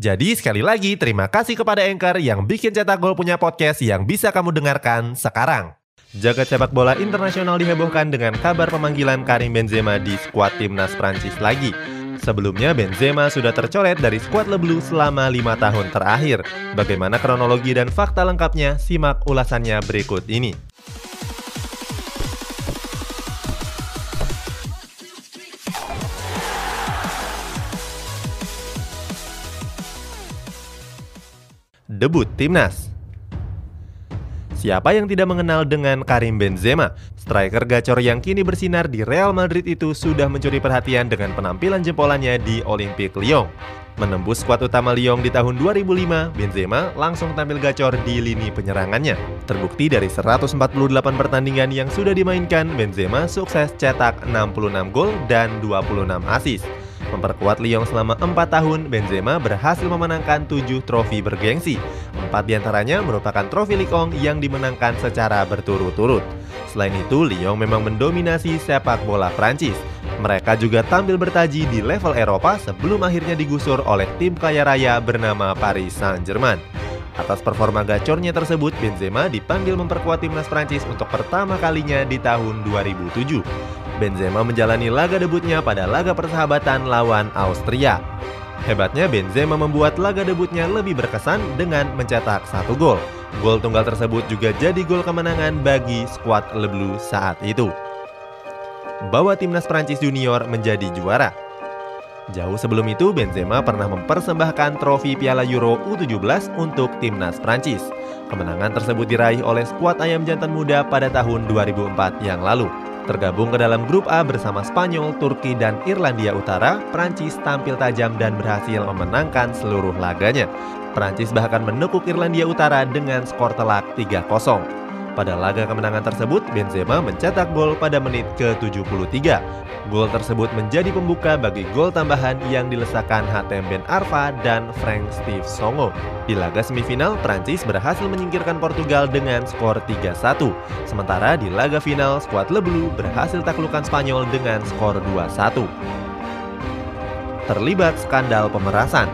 Jadi sekali lagi terima kasih kepada Anchor yang bikin Cetak Gol punya podcast yang bisa kamu dengarkan sekarang. Jagat sepak bola internasional dihebohkan dengan kabar pemanggilan Karim Benzema di skuad timnas Prancis lagi. Sebelumnya Benzema sudah tercoret dari skuad Le Bleu selama lima tahun terakhir. Bagaimana kronologi dan fakta lengkapnya? Simak ulasannya berikut ini. Debut timnas. Siapa yang tidak mengenal dengan Karim Benzema? Striker gacor yang kini bersinar di Real Madrid itu sudah mencuri perhatian dengan penampilan jempolannya di Olympique Lyon. Menembus skuad utama Lyon di tahun 2005, Benzema langsung tampil gacor di lini penyerangannya. Terbukti dari 148 pertandingan yang sudah dimainkan, Benzema sukses cetak 66 gol dan 26 assist. Memperkuat Lyon selama 4 tahun, Benzema berhasil memenangkan 7 trofi bergengsi. Empat di antaranya merupakan trofi Ligue yang dimenangkan secara berturut-turut. Selain itu, Lyon memang mendominasi sepak bola Prancis. Mereka juga tampil bertaji di level Eropa sebelum akhirnya digusur oleh tim kaya raya bernama Paris Saint-Germain. Atas performa gacornya tersebut, Benzema dipanggil memperkuat timnas Prancis untuk pertama kalinya di tahun 2007. Benzema menjalani laga debutnya pada laga persahabatan lawan Austria. Hebatnya Benzema membuat laga debutnya lebih berkesan dengan mencetak satu gol. Gol tunggal tersebut juga jadi gol kemenangan bagi skuad Le Bleu saat itu. Bawa timnas Prancis junior menjadi juara. Jauh sebelum itu, Benzema pernah mempersembahkan trofi Piala Euro U17 untuk timnas Prancis. Kemenangan tersebut diraih oleh skuad ayam jantan muda pada tahun 2004 yang lalu. Tergabung ke dalam grup A bersama Spanyol, Turki, dan Irlandia Utara, Prancis tampil tajam dan berhasil memenangkan seluruh laganya. Prancis bahkan menekuk Irlandia Utara dengan skor telak 3-0. Pada laga kemenangan tersebut, Benzema mencetak gol pada menit ke-73. Gol tersebut menjadi pembuka bagi gol tambahan yang dilesakan Hatem Ben Arfa dan Frank Steve Songo. Di laga semifinal, Prancis berhasil menyingkirkan Portugal dengan skor 3-1. Sementara di laga final, skuad Le Bleu berhasil taklukan Spanyol dengan skor 2-1. Terlibat skandal pemerasan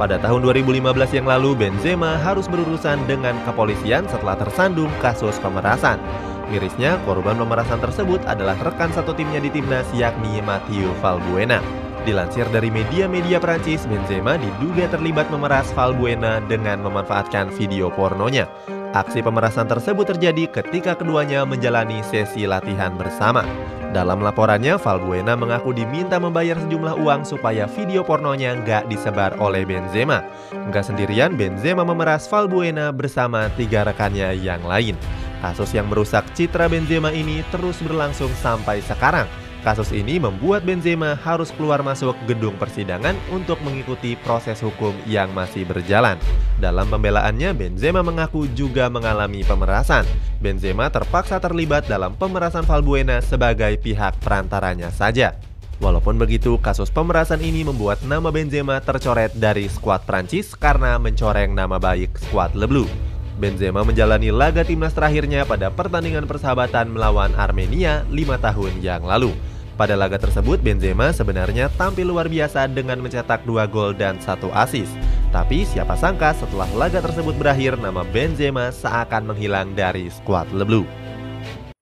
pada tahun 2015 yang lalu, Benzema harus berurusan dengan kepolisian setelah tersandung kasus pemerasan. Mirisnya, korban pemerasan tersebut adalah rekan satu timnya di timnas yakni Mathieu Valbuena. Dilansir dari media-media Prancis, Benzema diduga terlibat memeras Valbuena dengan memanfaatkan video pornonya. Aksi pemerasan tersebut terjadi ketika keduanya menjalani sesi latihan bersama. Dalam laporannya, Valbuena mengaku diminta membayar sejumlah uang supaya video pornonya nggak disebar oleh Benzema. Nggak sendirian, Benzema memeras Valbuena bersama tiga rekannya yang lain. Kasus yang merusak citra Benzema ini terus berlangsung sampai sekarang. Kasus ini membuat Benzema harus keluar masuk gedung persidangan untuk mengikuti proses hukum yang masih berjalan. Dalam pembelaannya, Benzema mengaku juga mengalami pemerasan. Benzema terpaksa terlibat dalam pemerasan Valbuena sebagai pihak perantaranya saja. Walaupun begitu, kasus pemerasan ini membuat nama Benzema tercoret dari skuad Prancis karena mencoreng nama baik skuad Le Bleu. Benzema menjalani laga timnas terakhirnya pada pertandingan persahabatan melawan Armenia lima tahun yang lalu. Pada laga tersebut, Benzema sebenarnya tampil luar biasa dengan mencetak dua gol dan satu assist. Tapi siapa sangka setelah laga tersebut berakhir, nama Benzema seakan menghilang dari skuad Le Bleu.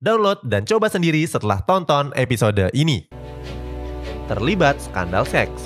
Download dan coba sendiri setelah tonton episode ini. Terlibat skandal seks.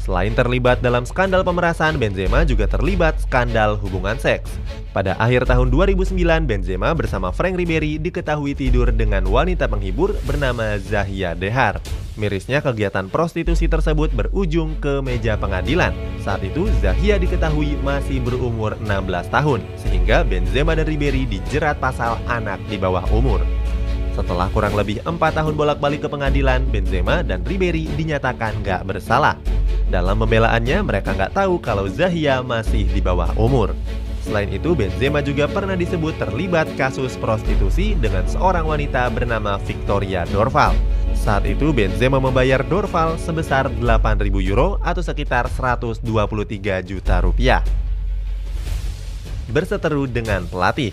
Selain terlibat dalam skandal pemerasan, Benzema juga terlibat skandal hubungan seks. Pada akhir tahun 2009, Benzema bersama Frank Ribery diketahui tidur dengan wanita penghibur bernama Zahia Dehar. Mirisnya kegiatan prostitusi tersebut berujung ke meja pengadilan. Saat itu Zahia diketahui masih berumur 16 tahun, sehingga Benzema dan Ribery dijerat pasal anak di bawah umur. Setelah kurang lebih empat tahun bolak-balik ke pengadilan, Benzema dan Ribery dinyatakan gak bersalah. Dalam pembelaannya, mereka nggak tahu kalau Zahia masih di bawah umur. Selain itu, Benzema juga pernah disebut terlibat kasus prostitusi dengan seorang wanita bernama Victoria Dorval. Saat itu, Benzema membayar Dorval sebesar 8.000 euro atau sekitar 123 juta rupiah. Berseteru dengan pelatih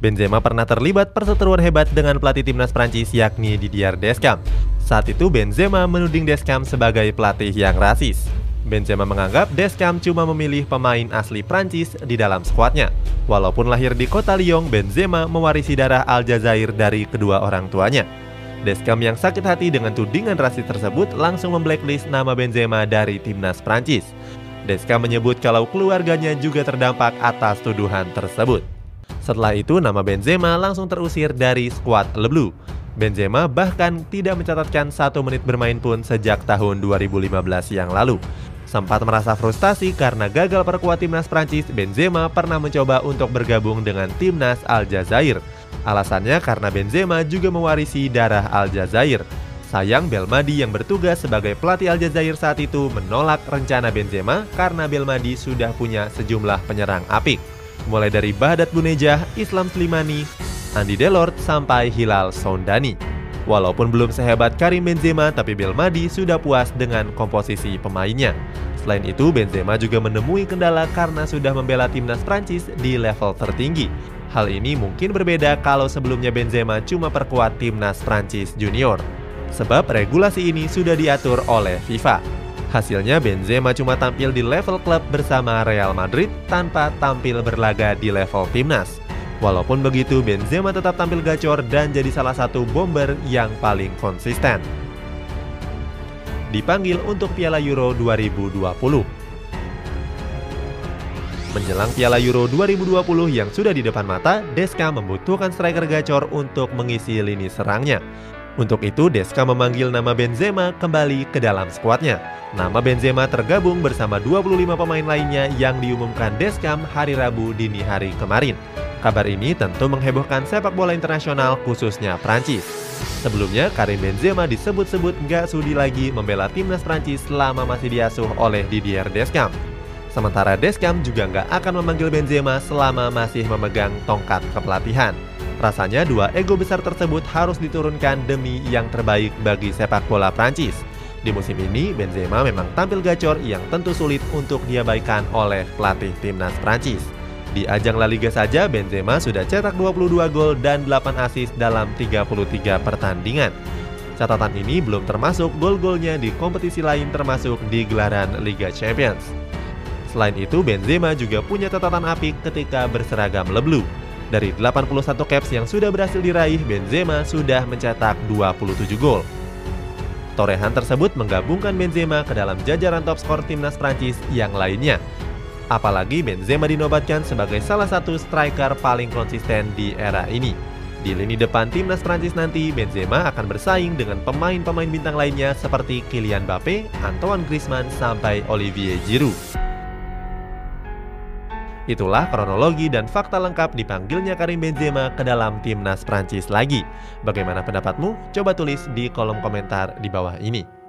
Benzema pernah terlibat perseteruan hebat dengan pelatih timnas Prancis yakni Didier Deschamps. Saat itu Benzema menuding Deschamps sebagai pelatih yang rasis. Benzema menganggap Deschamps cuma memilih pemain asli Prancis di dalam skuadnya. Walaupun lahir di kota Lyon, Benzema mewarisi darah Aljazair dari kedua orang tuanya. Deschamps yang sakit hati dengan tudingan rasis tersebut langsung memblacklist nama Benzema dari timnas Prancis. Deschamps menyebut kalau keluarganya juga terdampak atas tuduhan tersebut. Setelah itu nama Benzema langsung terusir dari skuad Le Bleu. Benzema bahkan tidak mencatatkan satu menit bermain pun sejak tahun 2015 yang lalu. Sempat merasa frustasi karena gagal perkuat timnas Prancis, Benzema pernah mencoba untuk bergabung dengan timnas Aljazair. Alasannya karena Benzema juga mewarisi darah Aljazair. Sayang Belmadi yang bertugas sebagai pelatih Aljazair saat itu menolak rencana Benzema karena Belmadi sudah punya sejumlah penyerang apik. Mulai dari Bahadat Bunejah, Islam Slimani, Andi Delort sampai Hilal Sondani. Walaupun belum sehebat Karim Benzema, tapi Belmadi sudah puas dengan komposisi pemainnya. Selain itu, Benzema juga menemui kendala karena sudah membela timnas Prancis di level tertinggi. Hal ini mungkin berbeda kalau sebelumnya Benzema cuma perkuat timnas Prancis junior. Sebab regulasi ini sudah diatur oleh FIFA. Hasilnya Benzema cuma tampil di level klub bersama Real Madrid tanpa tampil berlaga di level timnas. Walaupun begitu, Benzema tetap tampil gacor dan jadi salah satu bomber yang paling konsisten. Dipanggil untuk Piala Euro 2020. Menjelang Piala Euro 2020 yang sudah di depan mata, Deska membutuhkan striker gacor untuk mengisi lini serangnya. Untuk itu, Deska memanggil nama Benzema kembali ke dalam skuadnya. Nama Benzema tergabung bersama 25 pemain lainnya yang diumumkan Deskam hari Rabu dini hari kemarin. Kabar ini tentu menghebohkan sepak bola internasional khususnya Prancis. Sebelumnya, Karim Benzema disebut-sebut nggak sudi lagi membela timnas Prancis selama masih diasuh oleh Didier Deschamps. Sementara Deschamps juga nggak akan memanggil Benzema selama masih memegang tongkat kepelatihan. Rasanya dua ego besar tersebut harus diturunkan demi yang terbaik bagi sepak bola Prancis. Di musim ini, Benzema memang tampil gacor yang tentu sulit untuk diabaikan oleh pelatih timnas Prancis. Di ajang La Liga saja, Benzema sudah cetak 22 gol dan 8 assist dalam 33 pertandingan. Catatan ini belum termasuk gol-golnya di kompetisi lain termasuk di gelaran Liga Champions. Selain itu, Benzema juga punya catatan apik ketika berseragam Le Bleu. Dari 81 caps yang sudah berhasil diraih, Benzema sudah mencetak 27 gol. Torehan tersebut menggabungkan Benzema ke dalam jajaran top skor timnas Prancis yang lainnya, Apalagi Benzema dinobatkan sebagai salah satu striker paling konsisten di era ini. Di lini depan timnas Prancis nanti, Benzema akan bersaing dengan pemain-pemain bintang lainnya seperti Kylian Mbappe, Antoine Griezmann, sampai Olivier Giroud. Itulah kronologi dan fakta lengkap dipanggilnya Karim Benzema ke dalam timnas Prancis lagi. Bagaimana pendapatmu? Coba tulis di kolom komentar di bawah ini.